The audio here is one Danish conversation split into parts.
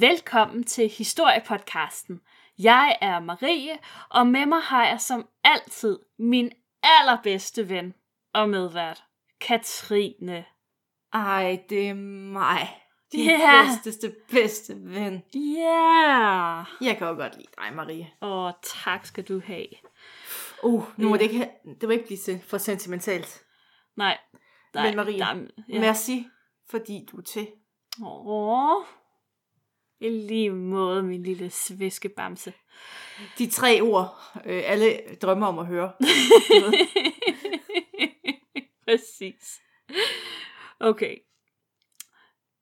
Velkommen til Historiepodcasten. Jeg er Marie, og med mig har jeg som altid min allerbedste ven og medvært, Katrine. Ej, det er mig. Din yeah. bedsteste, bedste ven. Ja! Jeg kan jo godt lide dig, Marie. Og tak skal du have. Uh, nu må Ja. det ikke, det må ikke blive for sentimentalt. Nej. Men Marie, der, Ja. Merci, fordi du er til. Åh. I lige måde, min lille sviskebamse. De tre ord, øh, alle drømmer om at høre. Præcis. Okay.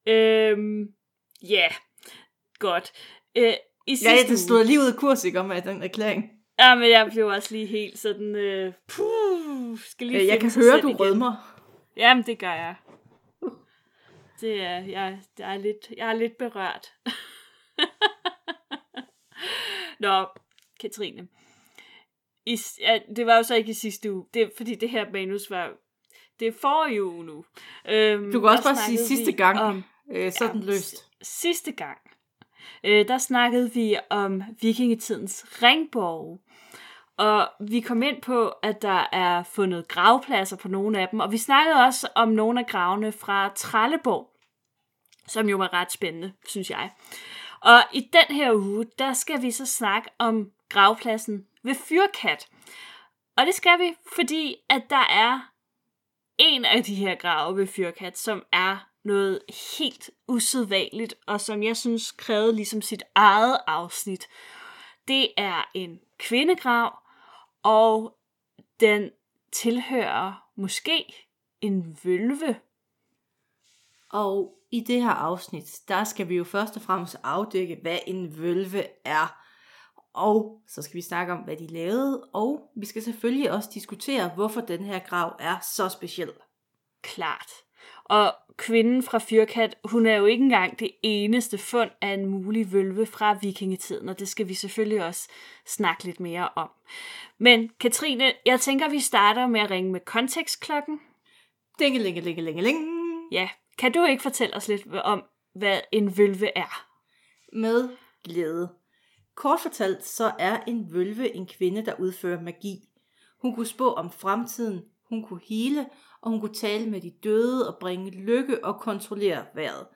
Øhm, ja, yeah. godt. Øh, I sidste ja, det stod lige ud af kurs, ikke, om at den erklæring. Ja, men jeg blev også lige helt sådan, øh, puh, skal lige Øh, Jeg kan høre, du igen. rødmer. Jamen, det gør jeg. Det er, jeg, jeg er lidt, jeg er lidt berørt. Nå, Katrine. I, ja, det var jo så ikke i sidste uge. Det fordi det her manus var... Det er forrige uge nu. Øhm, Du kan også bare sige sidste gang. Om, Øh, så den Ja, løst. sidste gang, øh, der snakkede vi om vikingetidens ringborg. Og vi kom ind på, at der er fundet gravpladser på nogle af dem. Og vi snakkede også om nogle af gravene fra Trelleborg, som jo var ret spændende, synes jeg. Og i den her uge, der skal vi så snakke om gravpladsen ved Fyrkat. Og det skal vi, fordi at der er en af de her grave ved Fyrkat, som er noget helt usædvanligt, og som jeg synes krævede ligesom sit eget afsnit. Det er en kvindegrav, og den tilhører måske en vølve. Og i det her afsnit, der skal vi jo først og fremmest afdække, hvad en vølve er. Og så skal vi snakke om, hvad de lavede, og vi skal selvfølgelig også diskutere, hvorfor den her grav er så speciel. Klart. Og kvinden fra Fyrkat, hun er jo ikke engang det eneste fund af en mulig vølve fra vikingetiden, og det skal vi selvfølgelig også snakke lidt mere om. Men Katrine, jeg tænker, vi starter med at ringe med kontekstklokken. Dingelingelingelingeling. Ja, kan du ikke fortælle os lidt om, hvad en vølve er? Med glæde. Kort fortalt, så er en vølve en kvinde, der udfører magi. Hun kunne spå om fremtiden, hun kunne hele, og hun kunne tale med de døde og bringe lykke og kontrollere vejret.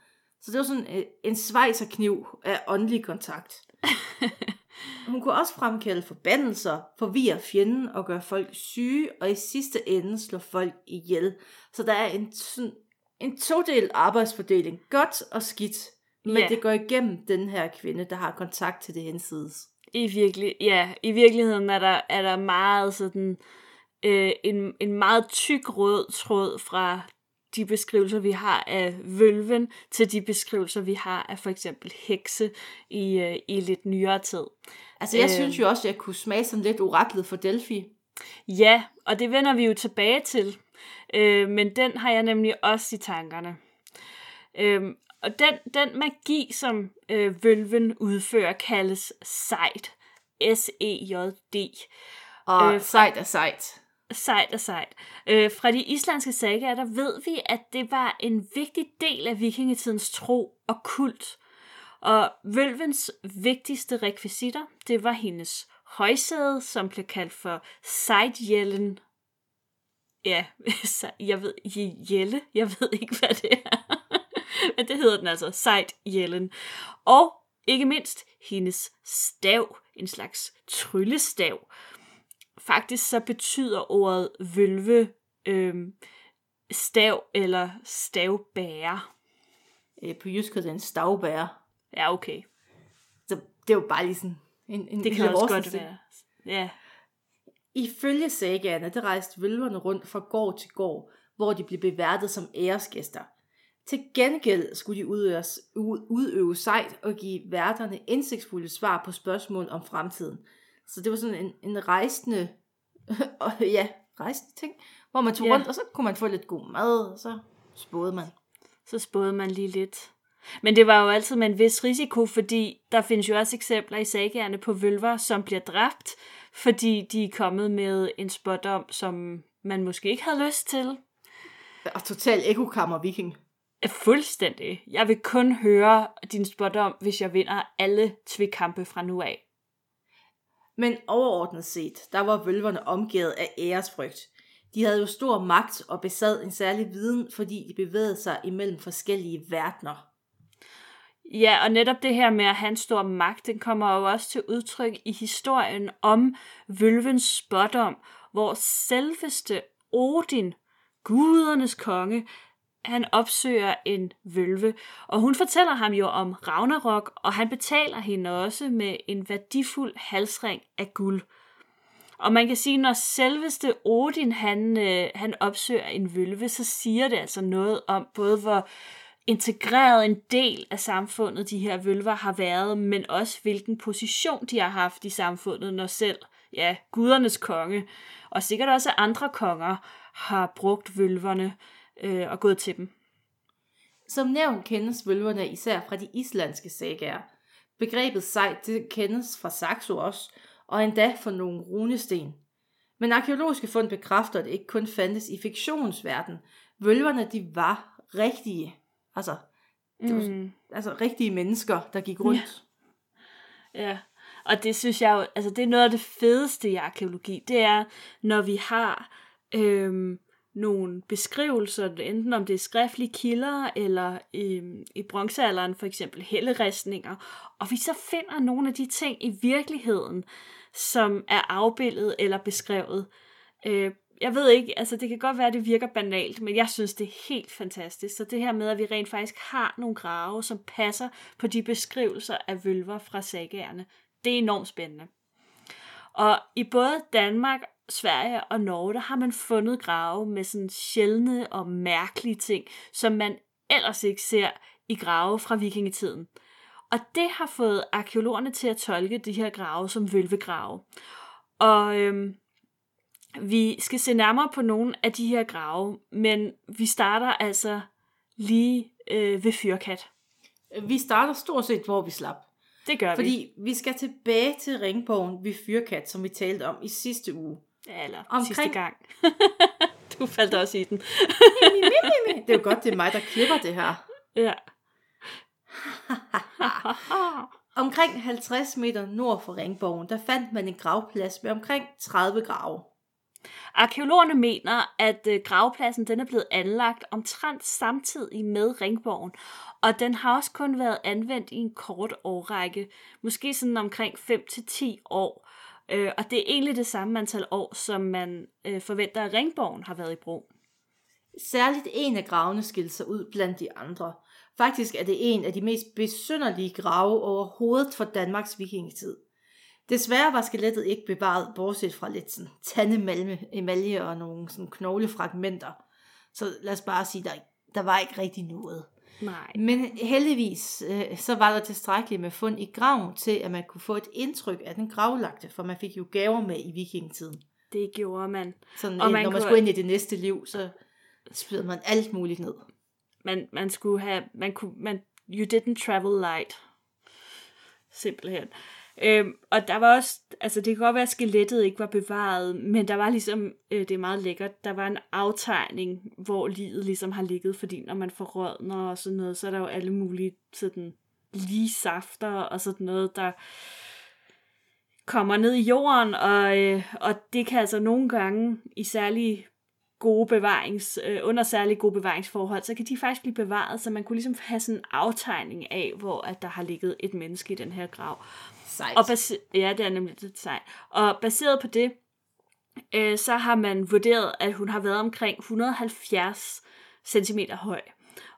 Så det var sådan øh, en svejserkniv af åndelig kontakt. Hun kunne også fremkalde forbandelser, forvirre fjenden og gøre folk syge, og i sidste ende slå folk ihjel. Så der er en, sådan, en todel arbejdsfordeling, godt og skidt. Men Ja. det går igennem den her kvinde, der har kontakt til det hensides. I, virkelig, ja, i virkeligheden er der, er der meget sådan, øh, en, en meget tyk rød tråd fra de beskrivelser, vi har af vølven, til de beskrivelser, vi har af for eksempel hekse i, øh, i lidt nyere tid. Altså jeg Øh. synes jo også, at jeg kunne smage sådan lidt oraklet for Delphi. Ja, og det vender vi jo tilbage til, øh, men den har jeg nemlig også i tankerne. Øh, og den, den magi, som øh, vølven udfører, kaldes sejt. S-E-J-D. Og Øh, sejt er sejt. Sejt og sejt. Øh, fra de islandske sagaer, der ved vi, at det var en vigtig del af vikingetidens tro og kult. Og vølvens vigtigste rekvisitter, det var hendes højsæde, som blev kaldt for Seidjellen. Ja, jeg ved, jælle, jeg ved ikke, hvad det er. Men det hedder den altså, Seidjellen. Og ikke mindst hendes stav, en slags tryllestav. Faktisk så betyder ordet vølve øhm, stav eller stavbærer. Øh, på jysk hedder det en stavbærer. Ja, okay. Så det er jo bare lige sådan en, en Det kan også godt være. Ja, Ifølge sagaerne, der rejste vølverne rundt fra gård til gård, hvor de blev beværtet som æresgæster. Til gengæld skulle de udøve, udøve sejt og give værterne indsigtsfulde svar på spørgsmål om fremtiden. Så det var sådan en, en rejsende, og ja, rejsende ting, hvor man tog Ja. rundt, og så kunne man få lidt god mad, og så spåede man. så spåede man lige lidt. Men det var jo altid med en vis risiko, fordi der findes jo også eksempler i sagaerne på vølver, som bliver dræbt, fordi de er kommet med en spådom, som man måske ikke havde lyst til. Og total ekokammer viking. Fuldstændig. Jeg vil kun høre din spot om, hvis jeg vinder alle tvikkampe fra nu af. Men overordnet set, der var vølverne omgivet af æresfrygt. De havde jo stor magt og besad en særlig viden, fordi de bevægede sig imellem forskellige verdener. Ja, og netop det her med at have en stor magt, den kommer jo også til udtryk i historien om vølvens spådom, hvor selveste Odin, gudernes konge, han opsøger en vølve, og hun fortæller ham jo om Ragnarok, og han betaler hende også med en værdifuld halsring af guld. Og man kan sige, når selveste Odin han, øh, han opsøger en vølve, så siger det altså noget om både hvor integreret en del af samfundet de her vølver har været, men også hvilken position de har haft i samfundet, når selv ja, gudernes konge, og sikkert også andre konger, har brugt vølverne øh, og gået til dem. Som nævnt kendes vølverne især fra de islandske sagaer. Begrebet sejt det kendes fra Saxo også, og endda fra nogle runesten. Men arkeologiske fund bekræfter, at det ikke kun fandtes i fiktionsverden. Vølverne, de var rigtige. Altså, det var, mm. altså rigtige mennesker, der gik rundt. Ja. ja. Og det synes jeg jo, altså det er noget af det fedeste i arkeologi, det er, når vi har øhm, nogle beskrivelser, enten om det er skriftlige kilder, eller i, i bronzealderen for eksempel helleristninger, og vi så finder nogle af de ting i virkeligheden, som er afbildet eller beskrevet. Øh, jeg ved ikke, altså det kan godt være, at det virker banalt, men jeg synes, det er helt fantastisk. Så det her med, at vi rent faktisk har nogle grave, som passer på de beskrivelser af vølver fra sagerne, det er enormt spændende. Og i både Danmark, Sverige og Norge, der har man fundet grave med sådan sjældne og mærkelige ting, som man ellers ikke ser i grave fra vikingetiden. Og det har fået arkeologerne til at tolke de her grave som vølvegrave. Og øhm, vi skal se nærmere på nogle af de her grave, men vi starter altså lige øh, ved Fyrkat. Vi starter stort set, hvor vi slap. Det gør Fordi vi. vi skal tilbage til ringbogen ved Fyrkat, som vi talte om i sidste uge. Ja, eller Omkring... sidste gang. du faldt også i den. det er jo godt, det er mig, der klipper det her. Ja. omkring 50 meter nord for ringbogen, der fandt man en gravplads med omkring 30 grave. Arkeologerne mener, at øh, gravpladsen den er blevet anlagt omtrent samtidig med ringborgen, og den har også kun været anvendt i en kort årrække, måske sådan omkring 5-10 år. Øh, og det er egentlig det samme antal år, som man øh, forventer, at ringborgen har været i brug. Særligt en af gravene skilte sig ud blandt de andre. Faktisk er det en af de mest besynderlige grave overhovedet for Danmarks vikingetid. Desværre var skelettet ikke bevaret, bortset fra lidt sådan tandemalme, emalje og nogle sådan knoglefragmenter. Så lad os bare sige, der, der var ikke rigtig noget. Nej. Men heldigvis, øh, så var der tilstrækkeligt med fund i graven til, at man kunne få et indtryk af den gravlagte, for man fik jo gaver med i vikingetiden. Det gjorde man. Sådan, og man når man kunne... skulle ind i det næste liv, så spiller man alt muligt ned. Man, man skulle have, man kunne, man, you didn't travel light. Simpelthen. Øhm, og der var også, altså det kan godt være, at skelettet ikke var bevaret, men der var ligesom, øh, det er meget lækkert, der var en aftegning, hvor livet ligesom har ligget, fordi når man får rådner og sådan noget, så er der jo alle mulige sådan lige safter og sådan noget, der kommer ned i jorden, og, øh, og det kan altså nogle gange i særlige gode bevarings, øh, under særlig gode bevaringsforhold, så kan de faktisk blive bevaret, så man kunne ligesom have sådan en aftegning af, hvor at der har ligget et menneske i den her grav. Sejt. Og base- ja, det er nemlig lidt sejt. Og baseret på det, øh, så har man vurderet, at hun har været omkring 170 cm høj.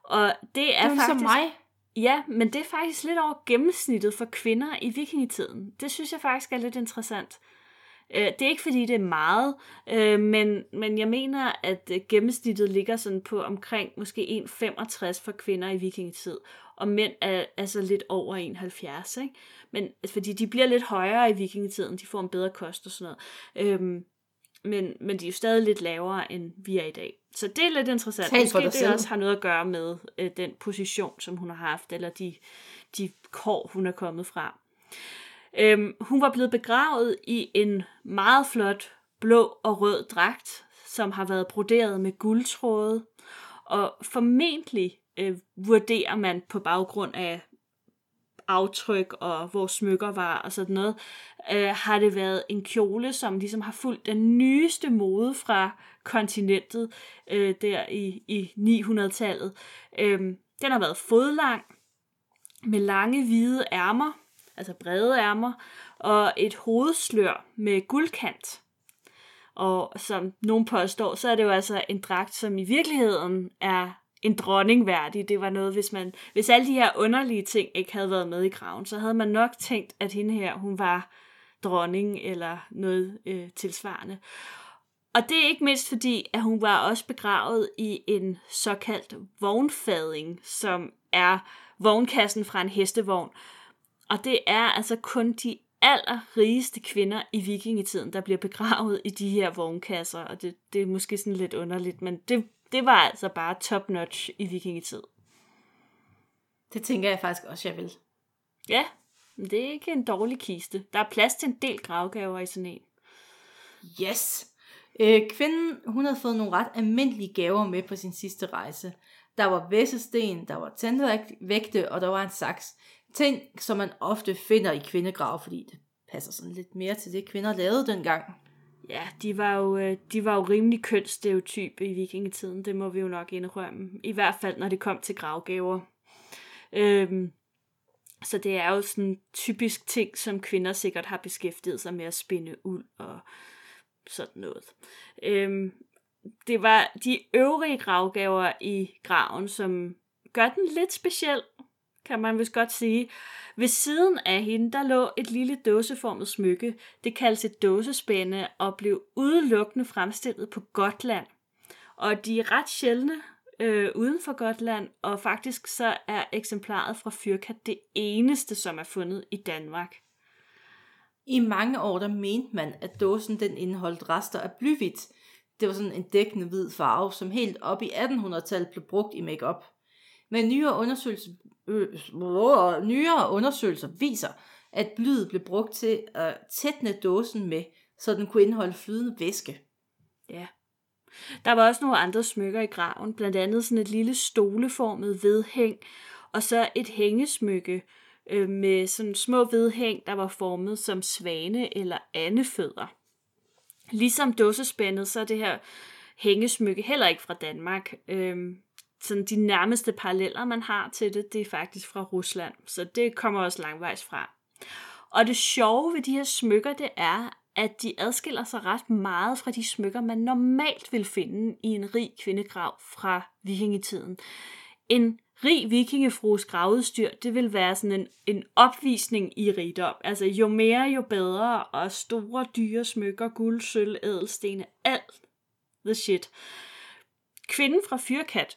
Og det er, det er faktisk... som mig. Ja, men det er faktisk lidt over gennemsnittet for kvinder i vikingetiden. Det synes jeg faktisk er lidt interessant. Øh, det er ikke fordi, det er meget, øh, men, men jeg mener, at øh, gennemsnittet ligger sådan på omkring måske 1,65 for kvinder i vikingetid, og mænd er altså lidt over 1,70. Ikke? Men, altså, fordi de bliver lidt højere i vikingetiden, de får en bedre kost og sådan noget. Øhm, men, men de er jo stadig lidt lavere, end vi er i dag. Så det er lidt interessant. Tal Måske det selv. også har noget at gøre med øh, den position, som hun har haft, eller de, de kår, hun er kommet fra. Øhm, hun var blevet begravet i en meget flot blå og rød dragt, som har været broderet med guldtråde. Og formentlig øh, vurderer man på baggrund af aftryk og hvor smykker var og sådan noget, øh, har det været en kjole, som ligesom har fulgt den nyeste mode fra kontinentet øh, der i, i 900-tallet. Øh, den har været fodlang, med lange hvide ærmer, altså brede ærmer, og et hovedslør med guldkant. Og som nogen påstår, så er det jo altså en dragt, som i virkeligheden er en dronning værdig. Det var noget, hvis man, hvis alle de her underlige ting ikke havde været med i graven, så havde man nok tænkt, at hende her, hun var dronning eller noget øh, tilsvarende. Og det er ikke mindst fordi, at hun var også begravet i en såkaldt vognfading, som er vognkassen fra en hestevogn. Og det er altså kun de allerrigeste kvinder i vikingetiden, der bliver begravet i de her vognkasser, og det, det er måske sådan lidt underligt, men det, det var altså bare top notch i vikingetid. Det tænker jeg faktisk også, jeg vil. Ja, men det er ikke en dårlig kiste. Der er plads til en del gravgaver i sådan en. Yes! Øh, kvinden, hun havde fået nogle ret almindelige gaver med på sin sidste rejse. Der var væssesten, der var tændvægte, og der var en saks. Ting, som man ofte finder i kvindegrave, fordi det passer sådan lidt mere til det, kvinder lavede dengang. Ja, de var jo, øh, de var jo rimelig kønsstereotype i vikingetiden, det må vi jo nok indrømme. I hvert fald, når det kom til gravgaver. Øhm, så det er jo sådan typisk ting, som kvinder sikkert har beskæftiget sig med at spinde uld og sådan noget. Øhm, det var de øvrige gravgaver i graven, som gør den lidt speciel, kan man vist godt sige. Ved siden af hende, der lå et lille dåseformet smykke. Det kaldes et dåsespænde og blev udelukkende fremstillet på Gotland. Og de er ret sjældne øh, uden for Gotland, og faktisk så er eksemplaret fra Fyrkat det eneste, som er fundet i Danmark. I mange år der mente man, at dåsen den indeholdt rester af blyhvidt. Det var sådan en dækkende hvid farve, som helt op i 1800-tallet blev brugt i makeup. Men nyere undersøgelser, øh, øh, nyere undersøgelser viser, at blyet blev brugt til at tætne dåsen med, så den kunne indeholde flydende væske. Ja. Der var også nogle andre smykker i graven, blandt andet sådan et lille stoleformet vedhæng, og så et hængesmykke øh, med sådan små vedhæng, der var formet som svane eller andefødder. Ligesom dåsespændet, så er det her hængesmykke heller ikke fra Danmark. Øhm, sådan de nærmeste paralleller, man har til det, det er faktisk fra Rusland. Så det kommer også langvejs fra. Og det sjove ved de her smykker, det er, at de adskiller sig ret meget fra de smykker, man normalt vil finde i en rig kvindegrav fra vikingetiden. En rig vikingefrues gravudstyr, det vil være sådan en, en opvisning i rigdom. Altså jo mere, jo bedre, og store, dyre smykker, guld, sølv, ædelstene, alt the shit. Kvinden fra Fyrkat,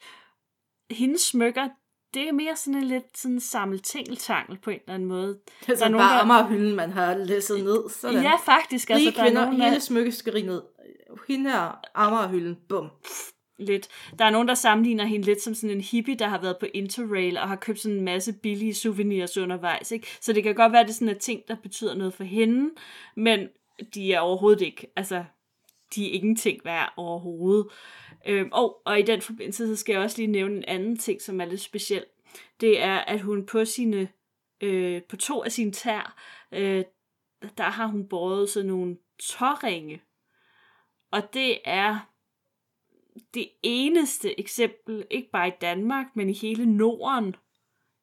hendes smykker, det er mere sådan en lidt sådan sammeltingeltangel på en eller anden måde. Det er, der er nogen, bare der... hylden, man har læsset ned. Sådan. Ja, faktisk. Altså, Rige kvinder, der er nogen, hele smykkeskeri ned. Hende her, Amagerhylden, bum lidt. Der er nogen, der sammenligner hende lidt som sådan en hippie, der har været på Interrail og har købt sådan en masse billige souvenirs undervejs. Ikke? Så det kan godt være, at det er sådan en ting, der betyder noget for hende, men de er overhovedet ikke, altså, de er ingenting værd overhovedet. Øhm, og, og i den forbindelse, så skal jeg også lige nævne en anden ting, som er lidt speciel. Det er, at hun på sine, øh, på to af sine tær, øh, der har hun båret sådan nogle tårringe. Og det er det eneste eksempel, ikke bare i Danmark, men i hele Norden,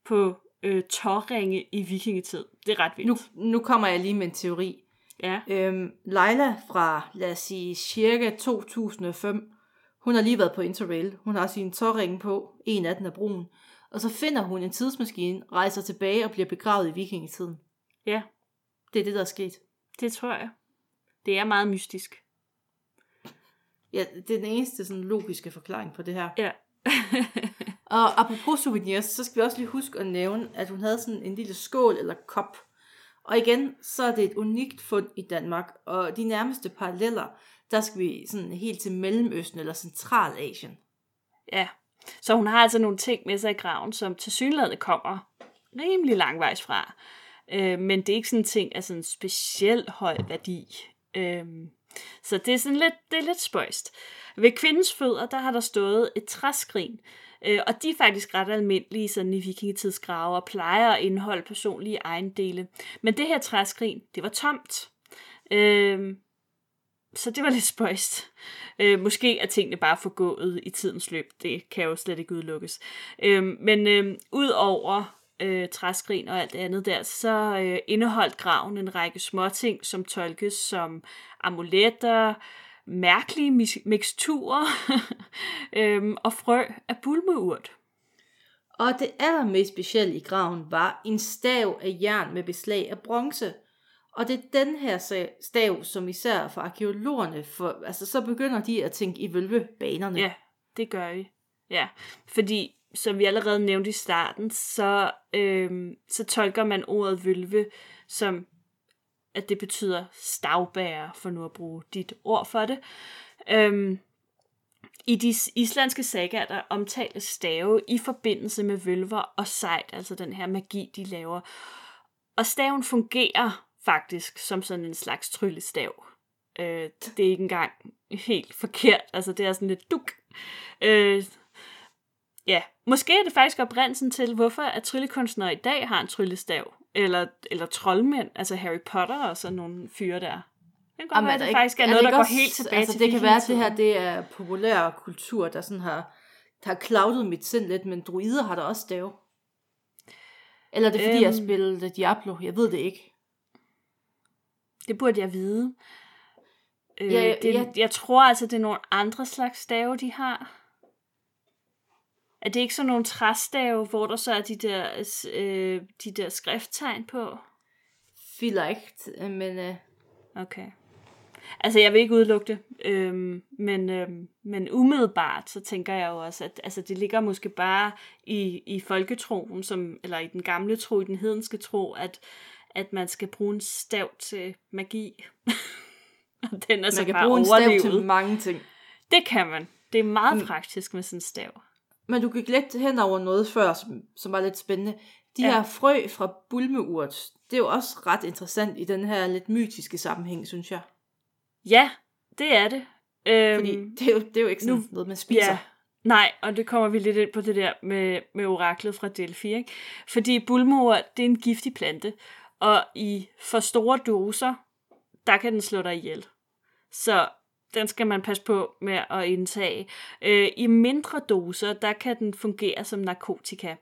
på øh, tårringe i vikingetid. Det er ret vildt. Nu, nu kommer jeg lige med en teori. Ja. Øhm, Leila fra, lad os sige, cirka 2005, hun har lige været på Interrail. Hun har sin tårringe på, en af den er brun. Og så finder hun en tidsmaskine, rejser tilbage og bliver begravet i vikingetiden. Ja. Det er det, der er sket. Det tror jeg. Det er meget mystisk. Ja, det er den eneste sådan, logiske forklaring på det her. Ja. og apropos souvenirs, så skal vi også lige huske at nævne, at hun havde sådan en lille skål eller kop. Og igen, så er det et unikt fund i Danmark, og de nærmeste paralleller, der skal vi sådan helt til Mellemøsten eller Centralasien. Ja, så hun har altså nogle ting med sig i graven, som til synligheden kommer rimelig langvejs fra. Øh, men det er ikke sådan en ting af sådan en speciel høj værdi. Øh, Så det er sådan lidt, det er lidt spøjst. Ved kvindens fødder, der har der stået et træskrin, øh, og de er faktisk ret almindelige sådan i vikingetidsgrave og plejer at indeholde personlige ejendele. Men det her træskrin, det var tomt. Øh, så det var lidt spøjst. Øh, måske er tingene bare forgået i tidens løb. Det kan jo slet ikke udelukkes. Øh, men øh, ud over øh, træskrin og alt det andet der, så øh, indeholdt graven en række småting, som tolkes som amuletter, mærkelige miksturer øh, og frø af bulmeurt. Og det allermest specielle i graven var en stav af jern med beslag af bronze. Og det er den her stav, som især for arkeologerne, for, altså så begynder de at tænke i vølvebanerne. Ja, det gør vi. Ja, fordi som vi allerede nævnte i starten, så, øhm, så tolker man ordet vølve som, at det betyder stavbærer, for nu at bruge dit ord for det. Øhm, I de islandske sagaer, der omtales stave i forbindelse med vølver og sejt, altså den her magi, de laver. Og staven fungerer faktisk som sådan en slags tryllestav. Øh, det er ikke engang helt forkert, altså det er sådan lidt duk. Øh, ja, måske er det faktisk oprindelsen til, hvorfor at tryllekunstnere i dag har en tryllestav. Eller, eller troldmænd, altså Harry Potter og sådan nogle fyre der. Det kan godt være, at det ikke, faktisk er, er noget, der går også, helt tilbage altså, til det kan være, at det her det er populær kultur, der sådan har, der har cloudet mit sind lidt, men druider har der også stav. Eller er det fordi, øhm, jeg spillede Diablo? Jeg ved det ikke. Det burde jeg vide. Øh, ja, det, ja. Jeg tror altså, det er nogle andre slags stave, de har. Er det ikke sådan nogle træstave, hvor der så er de der, øh, de der skrifttegn på? Vielleicht, men... Øh... Okay. Altså, jeg vil ikke udelukke det, øhm, men, øhm, men umiddelbart, så tænker jeg jo også, at altså, det ligger måske bare i, i folketroen, som, eller i den gamle tro, i den hedenske tro, at, at man skal bruge en stav til magi. Og den er man så kan bare bruge en stav til mange ting. Det kan man. Det er meget mm. praktisk med sådan en stav. Men du gik lidt hen over noget før, som, som var lidt spændende. De ja. her frø fra bulmeurt, det er jo også ret interessant i den her lidt mytiske sammenhæng, synes jeg. Ja, det er det. Øhm, Fordi det er, jo, det er jo ikke sådan nu, noget, man spiser. Ja, nej, og det kommer vi lidt ind på det der med, med oraklet fra Delphi. Ikke? Fordi bulmeurt, det er en giftig plante, og i for store doser, der kan den slå dig ihjel. Så den skal man passe på med at indtage. Øh, I mindre doser, der kan den fungere som narkotika.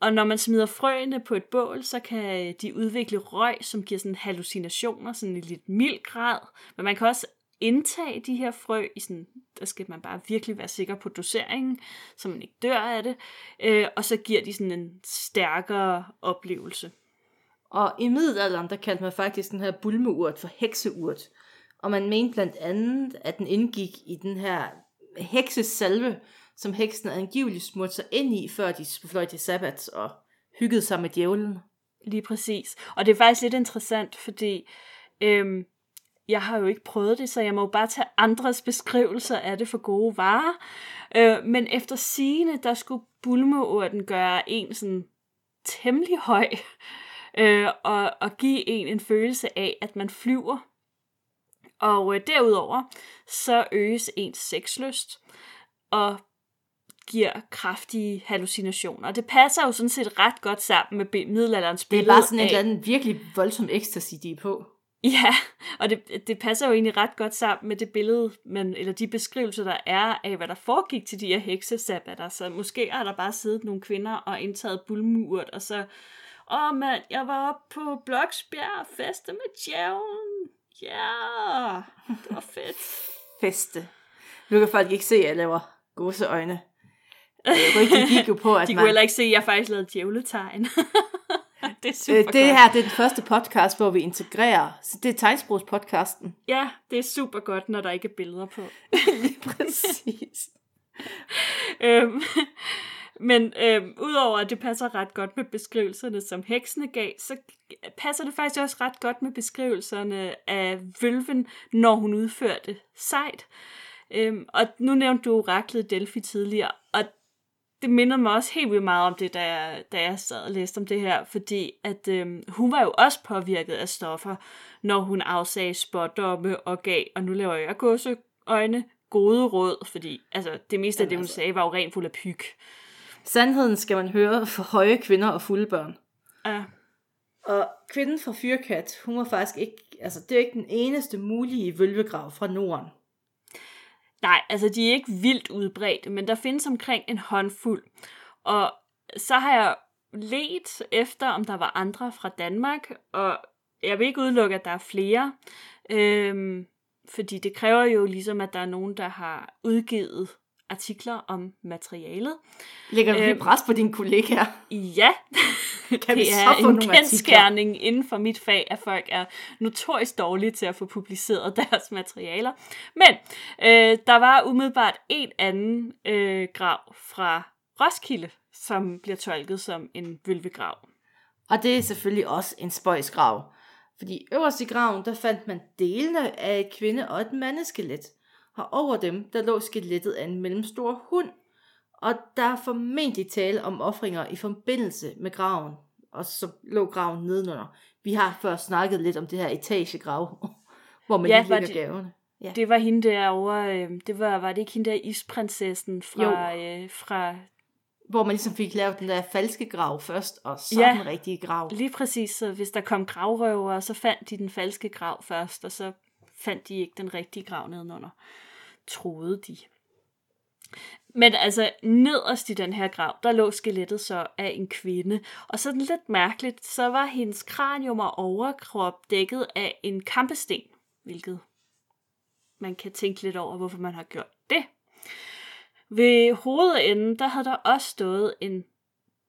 Og når man smider frøene på et bål, så kan øh, de udvikle røg, som giver sådan hallucinationer, sådan i lidt mild grad. Men man kan også indtage de her frø i sådan, der skal man bare virkelig være sikker på doseringen, så man ikke dør af det. Øh, og så giver de sådan en stærkere oplevelse. Og i middelalderen, der kaldte man faktisk den her bulmeurt for hekseurt. Og man mente blandt andet, at den indgik i den her heksesalve, som heksen angiveligt smurte sig ind i, før de fløj til sabbat og hyggede sig med djævlen. Lige præcis. Og det er faktisk lidt interessant, fordi øhm, jeg har jo ikke prøvet det, så jeg må jo bare tage andres beskrivelser af det for gode varer. Øh, men efter sigende, der skulle bulmeurten gøre en sådan temmelig høj, øh, og, og give en en følelse af, at man flyver og øh, derudover, så øges ens sexlyst, og giver kraftige hallucinationer. Og det passer jo sådan set ret godt sammen med middelalderens billede Det er bare sådan en eller anden virkelig voldsom ecstasy, de er på. Ja, og det, det passer jo egentlig ret godt sammen med det billede, men, eller de beskrivelser, der er af, hvad der foregik til de her heksesabbater. Så måske har der bare siddet nogle kvinder og indtaget bulmurt, og så, åh oh, mand, jeg var oppe på Bloksbjerg og feste med djævlen. Ja, yeah, det var fedt. Feste. Nu kan folk ikke se, at jeg laver gåseøjne. Ryggen gik jo på, at De kunne man... heller ikke se, at jeg faktisk lavede djævletegn. det er super Det godt. her det er den første podcast, hvor vi integrerer. Så det er tegnsprogspodcasten. Ja, det er super godt, når der ikke er billeder på. Lige præcis. øhm, men øh, udover at det passer ret godt med beskrivelserne, som heksene gav, så passer det faktisk også ret godt med beskrivelserne af vølven, når hun udførte sejt. Øhm, og nu nævnte du oraklet Delphi tidligere, og det mindede mig også helt vildt meget om det, da jeg, da jeg sad og læste om det her, fordi at øhm, hun var jo også påvirket af stoffer, når hun afsagde spådomme og gav, og nu laver jeg gåseøjne, gode råd, fordi altså, det meste af det, hun altså- sagde, var jo rent fuld af pyg. Sandheden skal man høre for høje kvinder og fulde børn. Ja. Og kvinden fra Fyrkat, hun var faktisk ikke, altså det er ikke den eneste mulige vølvegrav fra Norden. Nej, altså de er ikke vildt udbredte, men der findes omkring en håndfuld. Og så har jeg let efter, om der var andre fra Danmark, og jeg vil ikke udelukke, at der er flere. Øhm, fordi det kræver jo ligesom, at der er nogen, der har udgivet artikler om materialet. Lægger du lige Øhm. pres på dine kollegaer? Ja, Kan vi det er en kendskærning inden for mit fag, at folk er notorisk dårlige til at få publiceret deres materialer. Men øh, der var umiddelbart en anden øh, grav fra Roskilde, som bliver tolket som en vølvegrav. Og det er selvfølgelig også en spøjsgrav. Fordi øverst i graven, der fandt man delene af et kvinde- og et mandeskelet. Og over dem, der lå skelettet af en mellemstor hund. Og der er formentlig tale om ofringer i forbindelse med graven. Og så lå graven nedenunder. Vi har før snakket lidt om det her etagegrav, hvor man Ja, lige lægger det- gaverne. Ja. Det var hende derovre, øh, det var, var det ikke hende der isprinsessen fra, øh, fra Hvor man ligesom fik lavet den der falske grav først, og så Ja. den rigtige grav. Lige præcis, så hvis der kom gravrøver, så fandt de den falske grav først, og så fandt de ikke den rigtige grav nedenunder. Troede de. Men altså, nederst i den her grav, der lå skelettet så af en kvinde. Og sådan lidt mærkeligt, så var hendes kranium og overkrop dækket af en kampesten, hvilket man kan tænke lidt over, hvorfor man har gjort det. Ved hovedenden, der havde der også stået en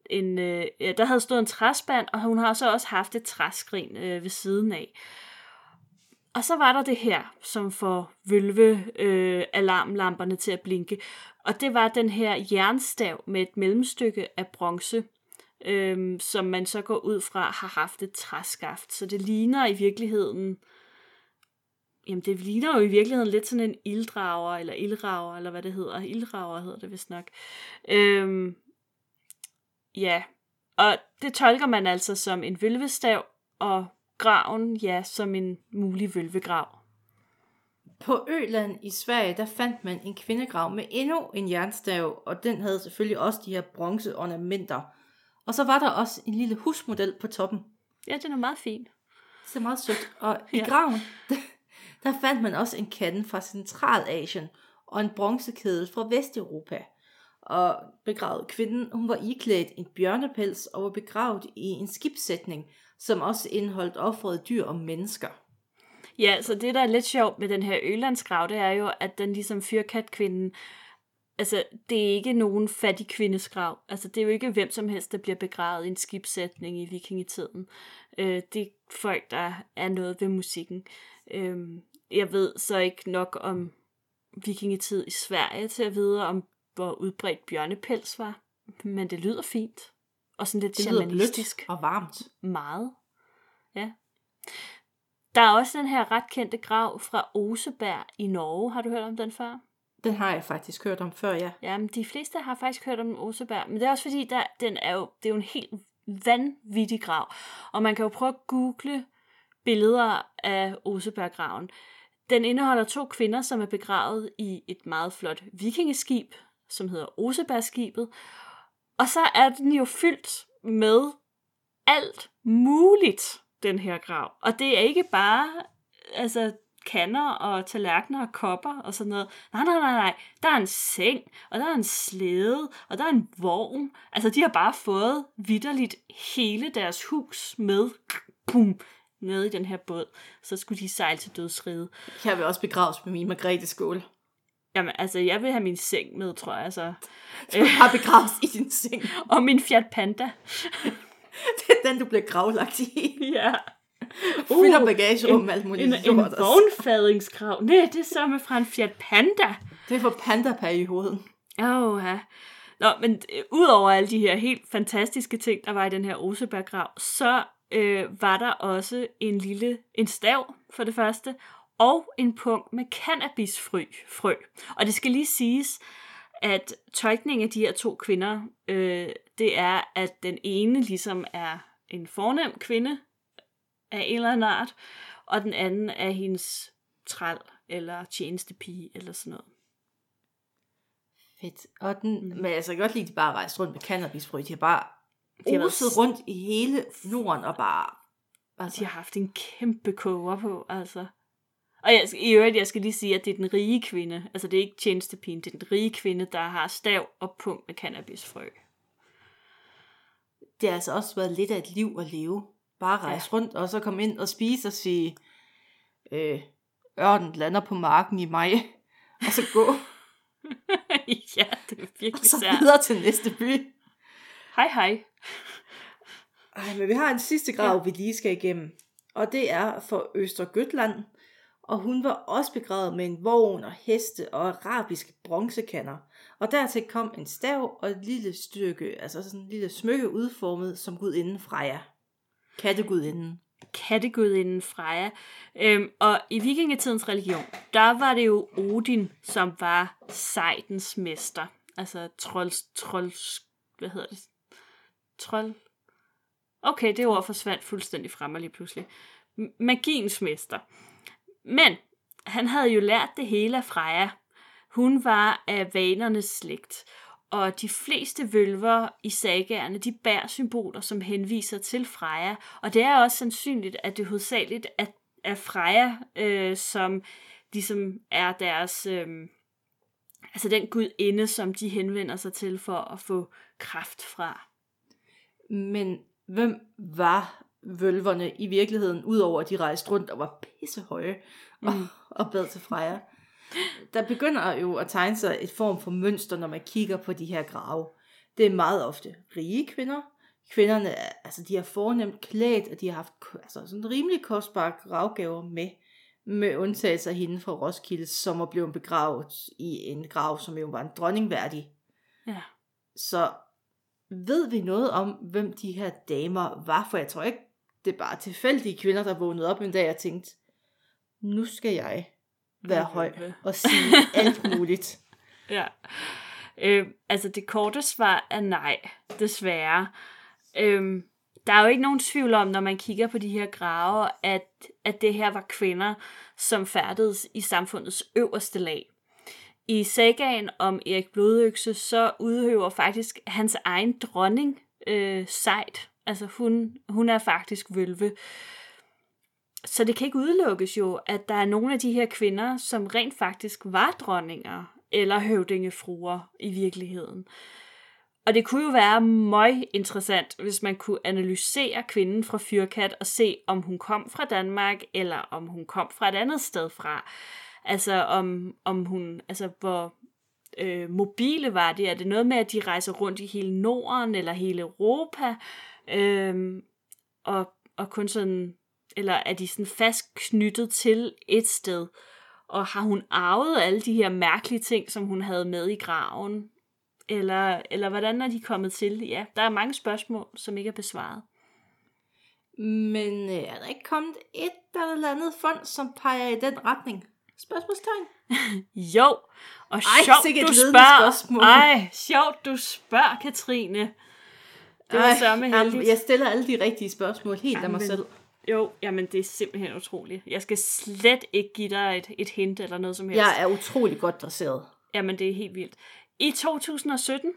en, øh, ja, der havde stået en træspand, og hun har så også haft et træskrin øh, ved siden af. Og så var der det her, som får vølve øh, alarmlamperne til at blinke. Og det var den her jernstav med et mellemstykke af bronze, øh, som man så går ud fra har haft et træskaft. Så det ligner i virkeligheden, jamen det ligner jo i virkeligheden lidt sådan en ilddrager, eller ildrager, eller hvad det hedder. Ildrager hedder det vist nok. Øh, Ja, og det tolker man altså som en vølvestav, og graven, ja, som en mulig vølvegrav. På Øland i Sverige, der fandt man en kvindegrav med endnu en jernstav, og den havde selvfølgelig også de her bronzeornamenter. Og så var der også en lille husmodel på toppen. Ja, den er meget fin. Det er meget sødt. Og i Ja. graven, der, fandt man også en kande fra Centralasien og en bronzekedel fra Vesteuropa. Og begravet kvinden, hun var iklædt en bjørnepels og var begravet i en skibssætning, som også indeholdt offrede dyr og mennesker. Ja, så det, der er lidt sjovt med den her Ølandsgrav, det er jo, at den ligesom fyrkatkvinden, altså, det er ikke nogen fattig kvindes grav. Altså, det er jo ikke hvem som helst, der bliver begravet i en skibssætning i vikingetiden. Øh, det er folk, der er noget ved musikken. Øh, jeg ved så ikke nok om vikingetid i Sverige til at vide, om hvor udbredt bjørnepels var. Men det lyder fint. Og sådan lidt Det lyder blødt shamanistisk. og varmt. Meget. Ja. Der er også den her ret kendte grav fra Oseberg i Norge. Har du hørt om den før? Den har jeg faktisk hørt om før, ja. Jamen, de fleste har faktisk hørt om Oseberg, men det er også fordi, der, den er jo, det er jo en helt vanvittig grav. Og man kan jo prøve at google billeder af Oseberggraven. Den indeholder to kvinder, som er begravet i et meget flot vikingeskib, som hedder Osebergskibet. Og så er den jo fyldt med alt muligt, den her grav. Og det er ikke bare altså, kander og tallerkener og kopper og sådan noget. Nej, nej, nej, nej. Der er en seng, og der er en slæde, og der er en vogn. Altså, de har bare fået vidderligt hele deres hus med boom, nede i den her båd. Så skulle de sejle til dødsride. Jeg vil også begraves med min Margrethe skål. Jamen, altså, jeg vil have min seng med, tror jeg. Altså. Du har begraves i din seng. Og min Fiat Panda. Det er den, du bliver gravlagt i. Ja. Fylder bagagerum med alt muligt en, en vognfadingsgrav. Nej, det er så med fra en Fiat Panda. Det er for panda-perioden. Åh, ja. Nå, men øh, udover alle de her helt fantastiske ting, der var i den her Oseberggrav, så øh, var der også en lille en stav for det første, og en punkt med cannabisfrø. Frø. Og det skal lige siges, at tolkningen af de her to kvinder, øh, det er, at den ene ligesom er en fornem kvinde af en eller anden art, og den anden er hendes træl eller tjenestepige eller sådan noget. Fedt. Og den, mm. men altså, jeg kan godt lide, at de bare rejst rundt med cannabisfrø. De har bare De har været rundt i hele Norden og bare... Altså, De har haft en kæmpe koger på, altså. Og jeg, skal- i øvrigt, jeg skal lige sige, at det er den rige kvinde, altså det er ikke tjenestepigen, det er den rige kvinde, der har stav og pung med cannabisfrø. det har altså også været lidt af et liv at leve. Bare rejse ja. rundt, og så komme ind og spise og sige, øh, ørnen lander på marken i maj, og så gå, ja, det er og virkelig så sært. videre til næste by. Hej hej. Ej, men vi har en sidste grav, ja. vi lige skal igennem. Og det er for Østergøtland. Og hun var også begravet med en vogn og heste og arabiske bronzekander. Og dertil kom en stav og et lille stykke, altså sådan en lille smykke udformet som gudinden Freja. Kattegudinden. kattegudinden Freja. Øhm, og i vikingetidens religion, der var det jo Odin, som var sejtens mester. Altså trolls, trolls, hvad hedder det? Trold? Okay, det ord forsvandt fuldstændig fra mig lige pludselig. Magiens mester. Men han havde jo lært det hele af Freja. Hun var af vanernes slægt, og de fleste vølver i sagaerne, de bærer symboler, som henviser til Freja. Og det er også sandsynligt, at det hovedsageligt er, er Freja, øh, som ligesom er deres... Øh, altså den gudinde, som de henvender sig til for at få kraft fra. Men hvem var vølverne i virkeligheden, udover at de rejste rundt og var pissehøje og, Mm. og bad til Freja? Der begynder jo at tegne sig et form for mønster, når man kigger på de her grave. Det er meget ofte rige kvinder. Kvinderne, er- altså de har fornemt klædt, og de har haft altså, sådan rimelig kostbare gravgaver med, med undtagelse af hende fra Roskilde, som er blevet begravet i en grav, som jo var en dronningværdig. Ja. Så ved vi noget om, hvem de her damer var? For jeg tror ikke, det er bare tilfældige kvinder, der vågnede op en dag og tænkte, nu skal jeg være høj vølve." og sige alt muligt. Ja. Øh, altså det korte svar er nej, desværre. Øh, der er jo ikke nogen tvivl om, når man kigger på de her grave, at, at det her var kvinder, som færdedes i samfundets øverste lag. I sagaen om Erik Blodøkse, så udøver faktisk hans egen dronning øh, sejt. Altså hun, hun er faktisk vølve. Så det kan ikke udelukkes jo, at der er nogle af de her kvinder, som rent faktisk var dronninger eller høvdingefruer i virkeligheden. Og det kunne jo være meget interessant, hvis man kunne analysere kvinden fra Fyrkat og se, om hun kom fra Danmark, eller om hun kom fra et andet sted fra. Altså om, om hun, altså hvor øh, mobile var det? Er det noget med, at de rejser rundt i hele Norden eller hele Europa? Øh, og, og kun sådan, eller er de sådan fast knyttet til et sted? Og har hun arvet alle de her mærkelige ting, som hun havde med i graven? Eller, eller hvordan er de kommet til? Ja, der er mange spørgsmål, som ikke er besvaret. Men øh, er der ikke kommet et eller andet fond, som peger i den retning? Spørgsmålstegn. Jo, og Ej, sjovt du spørger. spørgsmål. Ej, sjovt du spørger, Katrine. Det var sørme jamen. Jeg stiller alle de rigtige spørgsmål helt af mig Jamen. selv. Jo, jamen det er simpelthen utroligt. Jeg skal slet ikke give dig et, et hint eller noget som helst. Jeg er utrolig godt dresseret. Jamen det er helt vildt. I 2017,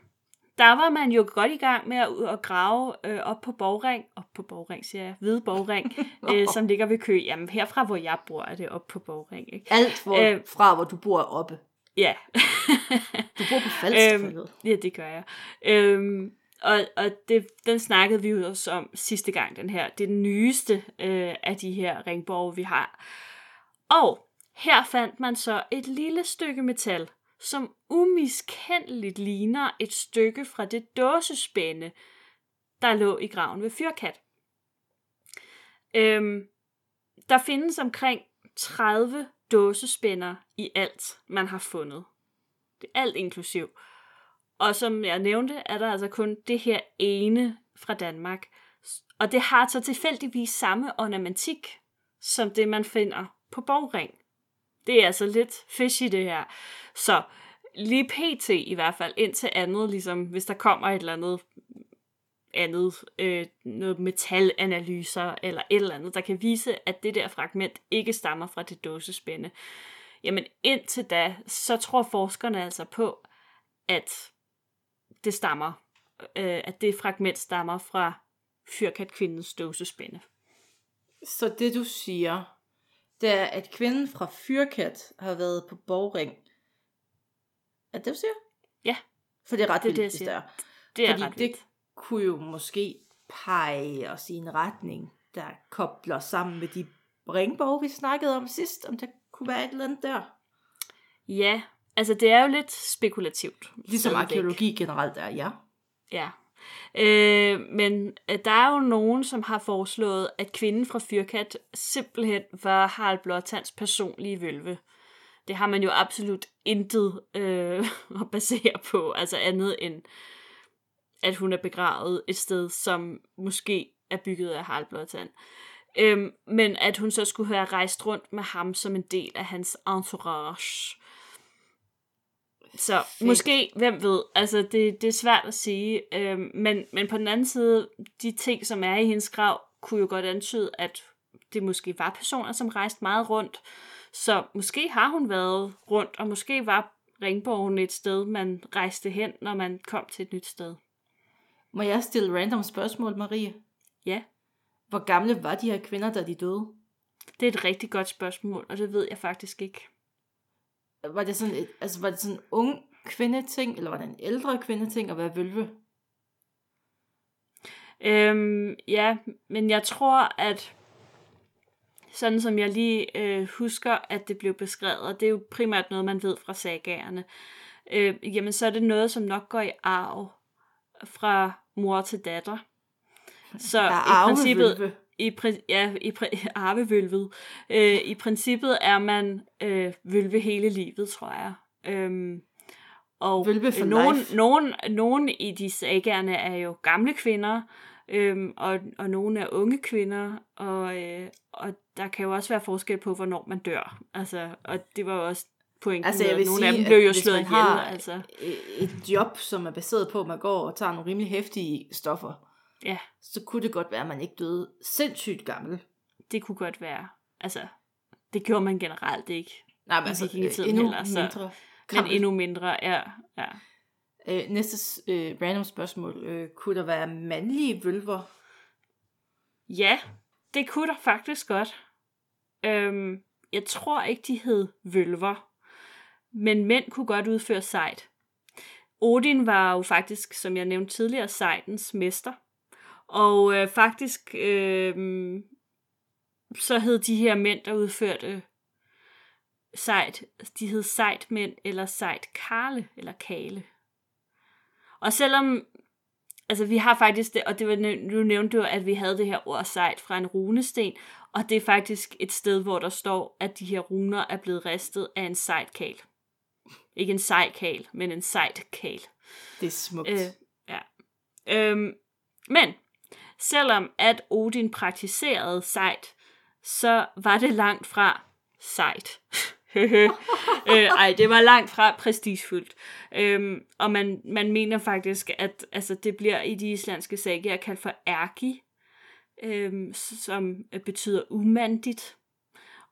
der var man jo godt i gang med at, ud og grave øh, op på Borgring, op på Borgring siger jeg, Hvide Borgring, øh, som ligger ved Kø. Jamen herfra, hvor jeg bor, er det op på Borgring, ikke? Alt hvor, Øh. fra, hvor du bor oppe. Ja. Du bor på Falster, øhm, Ja, det gør jeg. Øhm, og og det, den snakkede vi jo også om sidste gang, den her. Det er den nyeste øh, af de her ringborge, vi har. Og her fandt man så et lille stykke metal, som umiskendeligt ligner et stykke fra det dåsespænde, der lå i graven ved Fyrkat. Øhm, der findes omkring 30 dåsespænder i alt, man har fundet. Det er alt inklusiv. Og som jeg nævnte, er der altså kun det her ene fra Danmark. Og det har så tilfældigvis samme ornamentik, som det man finder på Borgring. Det er altså lidt fishy det her. Så lige pt i hvert fald, indtil andet, ligesom hvis der kommer et eller andet andet, øh, noget metalanalyser eller et eller andet, der kan vise, at det der fragment ikke stammer fra det dåsespænde. Jamen indtil da, så tror forskerne altså på, at det stammer, øh, at det fragment stammer fra fyrkatkvindens dåsespænde. Så det du siger, det er, at kvinden fra Fyrkat har været på borgring. Er det, du siger? Ja. For det er ret Det vildt, det, jeg hvis siger. det er. Det er Fordi ret det vildt. kunne jo måske pege os i en retning, der kobler sammen med de ringborg, vi snakkede om sidst, om der kunne være et eller andet der. Ja, altså det er jo lidt spekulativt. Ligesom arkeologi generelt er, ja. Ja. Øh, men øh, der er jo nogen, som har foreslået, at kvinden fra Fyrkat simpelthen var Harald Blåtands personlige vølve. Det har man jo absolut intet øh, at basere på, altså andet end, at hun er begravet et sted, som måske er bygget af Harald Blåtand. Øhm, men at hun så skulle have rejst rundt med ham som en del af hans entourage. Så Fedt. måske, hvem ved, altså det, det er svært at sige, øhm, men, men på den anden side, de ting, som er i hendes grav, kunne jo godt antyde, at det måske var personer, som rejste meget rundt, så måske har hun været rundt, og måske var Ringborgen et sted, man rejste hen, når man kom til et nyt sted. Må jeg stille random spørgsmål, Marie? Ja, Hvor gamle var de her kvinder, da de døde? det er et rigtig godt spørgsmål, og det ved jeg faktisk ikke. Var det sådan et, altså var det sådan en ung kvindeting, eller var det en ældre kvindeting at være vølve? Øhm, ja, men jeg tror, at sådan som jeg lige øh, husker, at det blev beskrevet, og det er jo primært noget, man ved fra sagagerne, øh, jamen så er det noget, som nok går i arv fra mor til datter. Så Der i er princippet, arvevølve. I, pri- ja, i pri- arvevølvet. Øh, I princippet er man øh, vølve hele livet, tror jeg. Øhm, og Vølve for nogen, life. nogen, nogen i de sagerne er jo gamle kvinder, øhm, og, og nogle er unge kvinder, og, øh, og der kan jo også være forskel på, hvornår man dør. Altså, og det var jo også pointen Altså, jeg vil nogle sige, af dem blev jo slået ihjel. har Altså. et job, som er baseret på, at man går og tager nogle rimelig hæftige stoffer, Ja, så kunne det godt være, at man ikke døde sindssygt gammel. det kunne godt være. Altså, det gjorde man generelt ikke. Nej, men altså, vikingetiden endnu heller, så- mindre. Men gammel. endnu mindre, ja. ja. Øh, næste øh, random spørgsmål. Øh, kunne der være mandlige vølver? Ja, det kunne der faktisk godt. Øhm, jeg tror ikke, de hed vølver. Men mænd kunne godt udføre sejt. Odin var jo faktisk, som jeg nævnte tidligere, sejtens mester. Og øh, faktisk, øh, så hed de her mænd, der udførte sejt, de hed sejtmænd eller sejt karle eller kale. Og selvom Altså, vi har faktisk det, og det var, nu nævnte du, at vi havde det her ord sejt fra en runesten, og det er faktisk et sted, hvor der står, at de her runer er blevet ristet af en sejtkal. Ikke en sejkal, men en sejtkal. Det er smukt. Øh, ja. Øhm, men, selvom at Odin praktiserede sejt, så var det langt fra sejt. øh, ej, det var langt fra prestigefyldt. Øhm, og man, man mener faktisk, at altså, det bliver i de islandske sager kaldt for ergi, øhm, som betyder umandigt.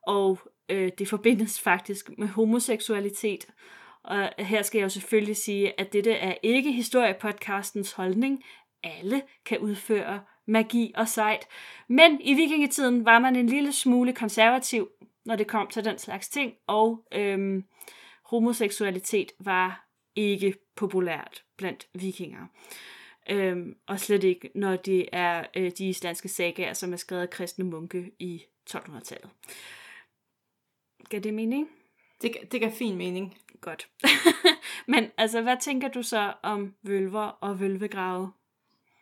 Og øh, det forbindes faktisk med homoseksualitet. Og her skal jeg jo selvfølgelig sige, at dette er ikke historiepodcastens holdning. Alle kan udføre magi og sejt. Men i vikingetiden var man en lille smule konservativ, når det kom til den slags ting, og øhm, homoseksualitet var ikke populært blandt vikinger. Øhm, og slet ikke, når det er øh, de islandske sagaer, som er skrevet af kristne munke i 1200-tallet. Gav det mening? Det, det gav fin mening. Godt. Men altså, hvad tænker du så om vølver og vølvegrave?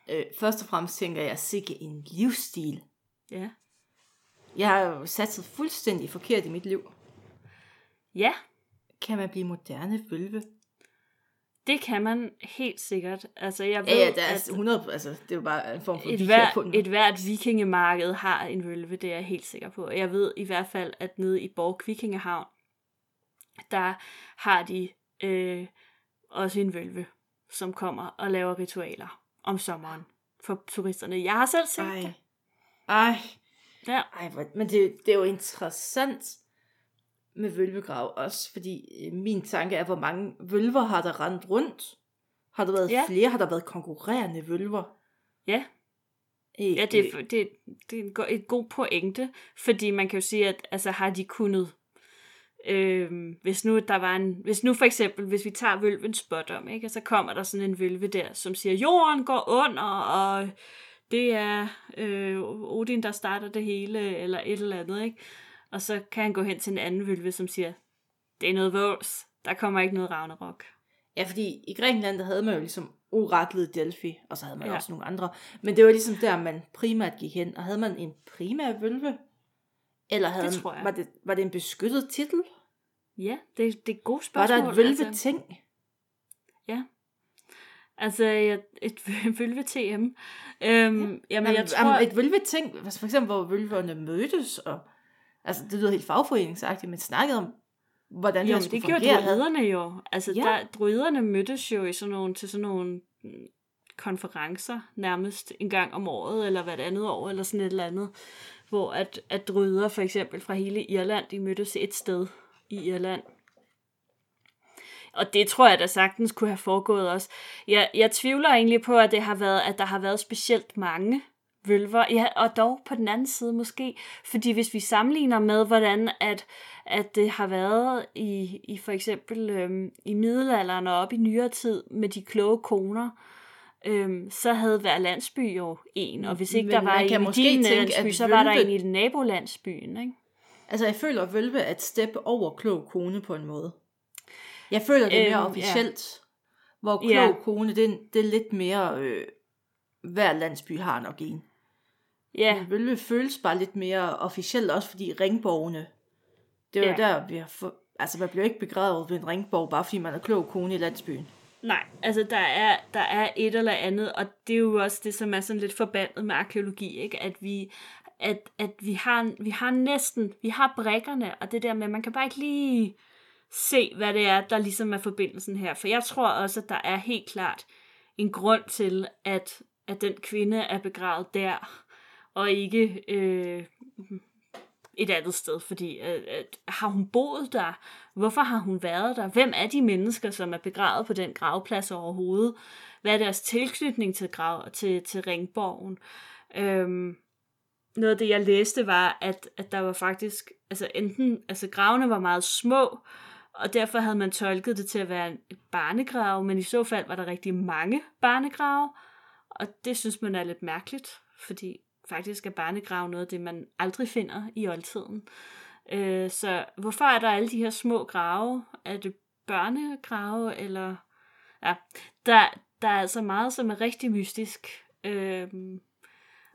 Øh, først og fremmest tænker jeg, sikke en livsstil. Ja. Jeg har jo satset fuldstændig forkert i mit liv. Ja, Kan man blive moderne vølve? det kan man helt sikkert. Altså, jeg ved, Ja, ja, der er at 100, altså, det er jo bare en form for et, hver, et hvert vikingemarked har en vølve, det er jeg helt sikker på. Jeg ved i hvert fald, at nede i Borg Vikingehavn, der har de øh, også en vølve, som kommer og laver ritualer om sommeren for turisterne. Jeg har selv set Ej. det. Ej. Ja. Ej, men det, det er jo interessant med vølvegrav også, fordi øh, min tanke er, hvor mange vølver har der rendt rundt? Har der været Ja. flere? Har der været konkurrerende vølver? Ja, Øh, ja det, er, det, det er et god pointe, fordi man kan jo sige, at altså, har de kunnet, øh, hvis nu der var en, hvis nu for eksempel, hvis vi tager vølvens spot om, ikke, og så kommer der sådan en vølve der, som siger, jorden går under, og det er øh, Odin, der starter det hele, eller et eller andet, ikke? Og så kan han gå hen til en anden vølve, som siger, det er noget vås, der kommer ikke noget Ragnarok. Ja, fordi i Grækenland, der havde man jo ligesom oraklet Delphi, og så havde man. Ja. også nogle andre. Men det var ligesom der, man primært gik hen. Og havde man en primær vølve? Eller havde Det tror jeg. Var, det, var det en beskyttet titel? Ja, det, det er et godt Var spørgsmål. der et vølve ting? Altså, ja, et vølve-TM. Øhm, jamen, Jamen, jeg tror... Et vølve ting, altså for eksempel, hvor vølverne mødtes, og altså, det lyder helt fagforeningsagtigt, men snakkede om, hvordan Jo, det det gjorde fungere. druiderne jo. Altså, Ja. ja. der, druiderne mødtes jo i sådan nogle, til sådan nogle mm, konferencer nærmest en gang om året, eller hvert andet år, eller sådan et eller andet, hvor at, at druider for eksempel fra hele Irland, de mødtes et sted i Irland. Og det tror jeg da sagtens kunne have foregået også. Jeg, jeg tvivler egentlig på, at, det har været, at der har været specielt mange vølver. Ja, og dog på den anden side måske. Fordi hvis vi sammenligner med, hvordan at, at det har været i, i for eksempel øhm, i middelalderen og op i nyere tid med de kloge koner, øhm, så havde hver landsby jo en. Og hvis ikke Men der var en i din landsby, at så var der en i den nabolandsbyen, ikke? Altså, jeg føler, at vølve et step over klog kone på en måde. Jeg føler, det er mere Øhm, officielt. Hvor klog Ja. kone, det er, det er lidt mere, øh, hver landsby har nok en. Ja, Men Vølve føles bare lidt mere officielt, også fordi ringborgene, det er jo Ja. der, vi har få, altså man bliver ikke begravet ved en ringborg, bare fordi man er klog kone i landsbyen. Nej, altså der er, der er et eller andet, og det er jo også det, som er sådan lidt forbandet med arkeologi, ikke? at vi at, at vi, har, vi har næsten, vi har brækkerne, og det der med, man kan bare ikke lige se, hvad det er, der ligesom er forbindelsen her. For jeg tror også, at der er helt klart en grund til, at, at den kvinde er begravet der, og ikke øh, et andet sted, fordi øh, øh, har hun boet der? Hvorfor har hun været der? Hvem er de mennesker, som er begravet på den gravplads overhovedet? Hvad er deres tilknytning til, grav, til, til Ringborgen? Øhm, noget af det, jeg læste, var, at, at der var faktisk, altså enten, altså gravene var meget små, og derfor havde man tolket det til at være et barnegrav, men i så fald var der rigtig mange barnegrave, og det synes man er lidt mærkeligt, fordi faktisk er barnegrav noget af det, man aldrig finder i oldtiden. Øh, så hvorfor er der alle de her små grave? Er det børnegrave, eller... Ja, der, der er altså meget, som er rigtig mystisk. Øhm,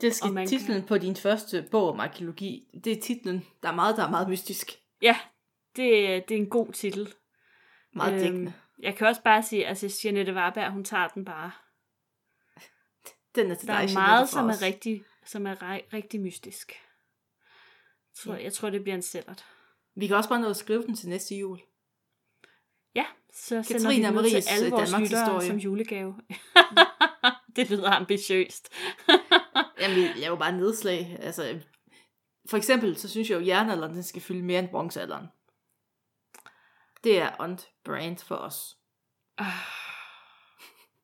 Det skal man titlen på din første bog om arkeologi, det er titlen. Der er meget, der er meget mystisk. ja, det, det er en god titel. Meget Øhm, dækkende. Jeg kan også bare sige, at altså, Jeanette Warberg, hun tager den bare. Den er til Der dig, er meget, som er rigtig, som er ri- rigtig mystisk. Jeg tror, Ja. jeg tror, det bliver en sællert. Vi kan også bare nå at skrive den til næste jul. Ja, så sender Katrine vi den til alle øh, vores Danmarks lyttere historie. som julegave. det lyder ambitiøst. Jamen, vi laver bare nedslag. Altså, for eksempel, så synes jeg jo, at jernalderen den skal fylde mere end bronzealderen. Det er on brand for os.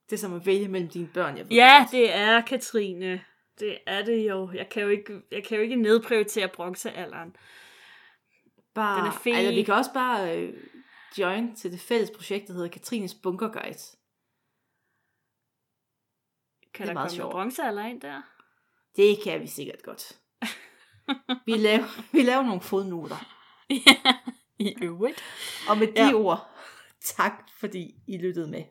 Det er som at vælge mellem dine børn. Jeg ved Ja, det er Katrine. Det er det jo. Jeg kan jo ikke, jeg kan jo ikke nedprioritere bronzealderen. bare, den er fed. Altså, vi kan også bare øh, join til det fælles projekt, der hedder Katrines Bunker Guide. Kan Det er der meget komme sjovt. bronzealder ind der? Det kan vi sikkert godt. vi, laver, vi laver nogle fodnoter. I øvrigt. Og med de Ja. ord, tak fordi I lyttede med.